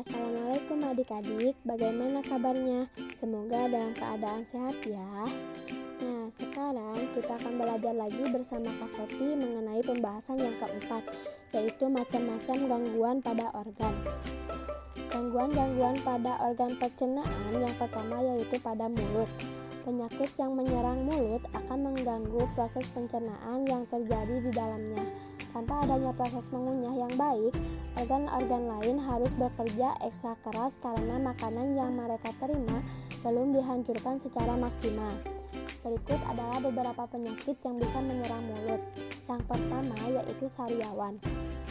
Assalamualaikum adik-adik, bagaimana kabarnya? Semoga dalam keadaan sehat ya. Nah, sekarang kita akan belajar lagi bersama Kak Sopi mengenai pembahasan yang keempat, yaitu macam-macam gangguan pada organ. Gangguan-gangguan pada organ pencernaan yang pertama yaitu pada mulut. Penyakit yang menyerang mulut akan mengganggu proses pencernaan yang terjadi di dalamnya. Tanpa adanya proses mengunyah yang baik, organ-organ lain harus bekerja ekstra keras karena makanan yang mereka terima belum dihancurkan secara maksimal. Berikut adalah beberapa penyakit yang bisa menyerang mulut. Yang pertama yaitu sariawan.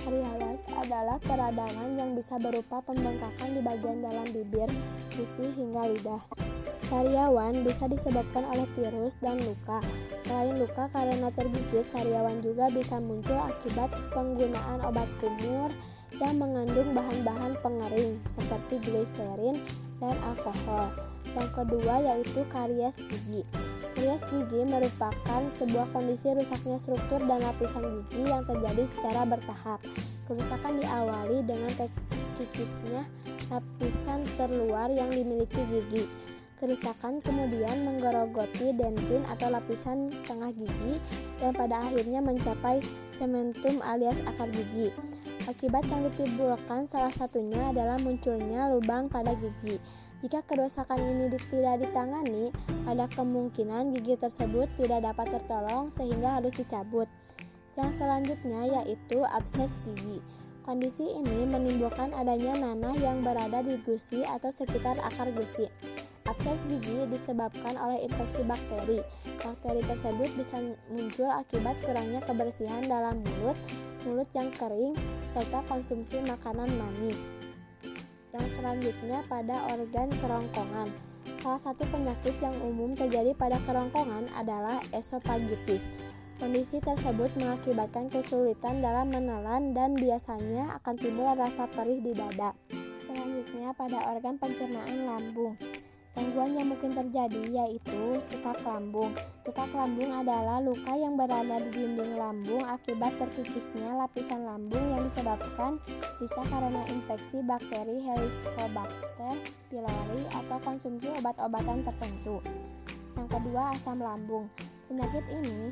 Sariawan adalah peradangan yang bisa berupa pembengkakan di bagian dalam bibir, gusi, hingga lidah. Sariawan bisa disebabkan oleh virus dan luka. Selain luka karena tergigit, sariawan juga bisa muncul akibat penggunaan obat kumur yang mengandung bahan-bahan pengering seperti gliserin dan alkohol. Yang kedua yaitu karies gigi. Karies gigi merupakan sebuah kondisi rusaknya struktur dan lapisan gigi yang terjadi secara bertahap. Kerusakan diawali dengan terkikisnya lapisan terluar yang dimiliki gigi. Kerusakan kemudian menggerogoti dentin atau lapisan tengah gigi dan pada akhirnya mencapai sementum alias akar gigi. Akibat yang ditimbulkan salah satunya adalah munculnya lubang pada gigi. Jika kerusakan ini tidak ditangani, ada kemungkinan gigi tersebut tidak dapat tertolong sehingga harus dicabut. Yang selanjutnya yaitu abses gigi. Kondisi ini menimbulkan adanya nanah yang berada di gusi atau sekitar akar gusi. Abses gigi disebabkan oleh infeksi bakteri. Bakteri tersebut bisa muncul akibat kurangnya kebersihan dalam mulut, mulut yang kering, serta konsumsi makanan manis. Yang selanjutnya pada organ kerongkongan. Salah satu penyakit yang umum terjadi pada kerongkongan adalah esofagitis. Kondisi tersebut mengakibatkan kesulitan dalam menelan dan biasanya akan timbul rasa perih di dada. Selanjutnya pada organ pencernaan lambung. Gangguan yang mungkin terjadi yaitu tukak lambung. Tukak lambung adalah luka yang berada di dinding lambung akibat terkikisnya lapisan lambung yang disebabkan bisa karena infeksi bakteri Helicobacter pylori atau konsumsi obat-obatan tertentu. Yang kedua, asam lambung. Penyakit ini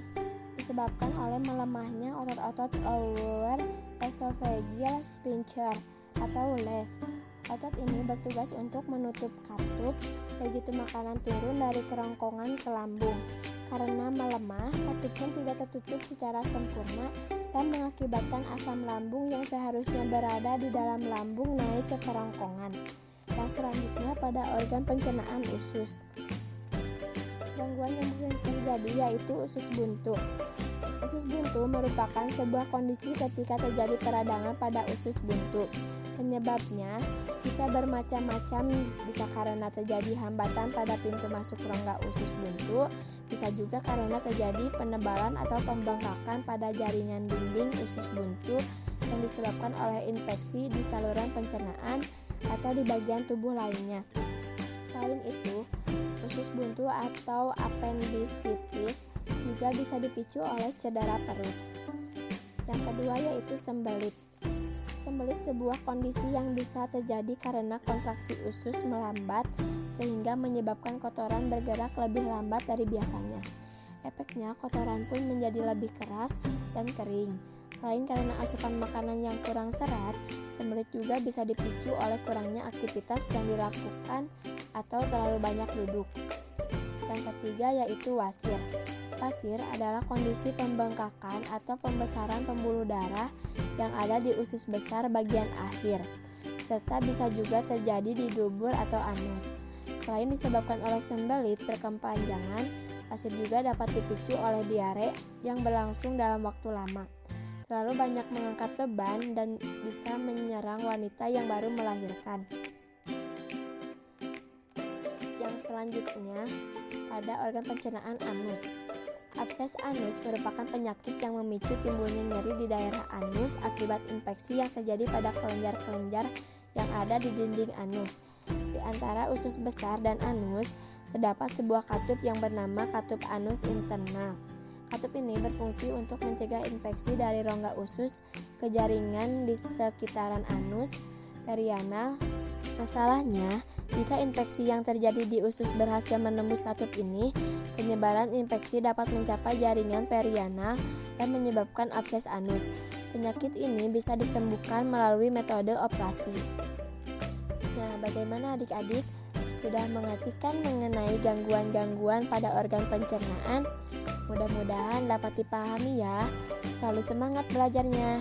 disebabkan oleh melemahnya otot-otot lower esophageal sphincter atau LES. Otot ini bertugas untuk menutup katup begitu makanan turun dari kerongkongan ke lambung. Karena melemah, katup pun tidak tertutup secara sempurna dan mengakibatkan asam lambung yang seharusnya berada di dalam lambung naik ke kerongkongan. Yang selanjutnya pada organ pencernaan usus. Gangguan yang terjadi yaitu usus buntu. Usus buntu merupakan sebuah kondisi ketika terjadi peradangan pada usus buntu. Penyebabnya bisa bermacam-macam, bisa karena terjadi hambatan pada pintu masuk rongga usus buntu, bisa juga karena terjadi penebalan atau pembengkakan pada jaringan dinding usus buntu yang disebabkan oleh infeksi di saluran pencernaan atau di bagian tubuh lainnya. Selain itu, usus buntu atau appendicitis juga bisa dipicu oleh cedera perut. Yang kedua yaitu sembelit. Sembelit sebuah kondisi yang bisa terjadi karena kontraksi usus melambat sehingga menyebabkan kotoran bergerak lebih lambat dari biasanya. Efeknya kotoran pun menjadi lebih keras dan kering. Selain karena asupan makanan yang kurang serat, sembelit juga bisa dipicu oleh kurangnya aktivitas yang dilakukan atau terlalu banyak duduk. Yang ketiga yaitu wasir. Pasir adalah kondisi pembengkakan atau pembesaran pembuluh darah yang ada di usus besar bagian akhir, serta bisa juga terjadi di dubur atau anus. Selain disebabkan oleh sembelit berkepanjangan, pasir juga dapat dipicu oleh diare yang berlangsung dalam waktu lama. Terlalu banyak mengangkat beban dan bisa menyerang wanita yang baru melahirkan. Yang selanjutnya ada organ pencernaan anus. Abses anus merupakan penyakit yang memicu timbulnya nyeri di daerah anus akibat infeksi yang terjadi pada kelenjar-kelenjar yang ada di dinding anus. Di antara usus besar dan anus, terdapat sebuah katup yang bernama katup anus internal. Katup ini berfungsi untuk mencegah infeksi dari rongga usus ke jaringan di sekitaran anus, perianal, Masalahnya, jika infeksi yang terjadi di usus berhasil menembus katup ini, penyebaran infeksi dapat mencapai jaringan perianal dan menyebabkan abses anus. Penyakit ini bisa disembuhkan melalui metode operasi. Nah, bagaimana adik-adik? Sudah mengertikan mengenai gangguan-gangguan pada organ pencernaan? Mudah-mudahan dapat dipahami ya. Selalu semangat belajarnya.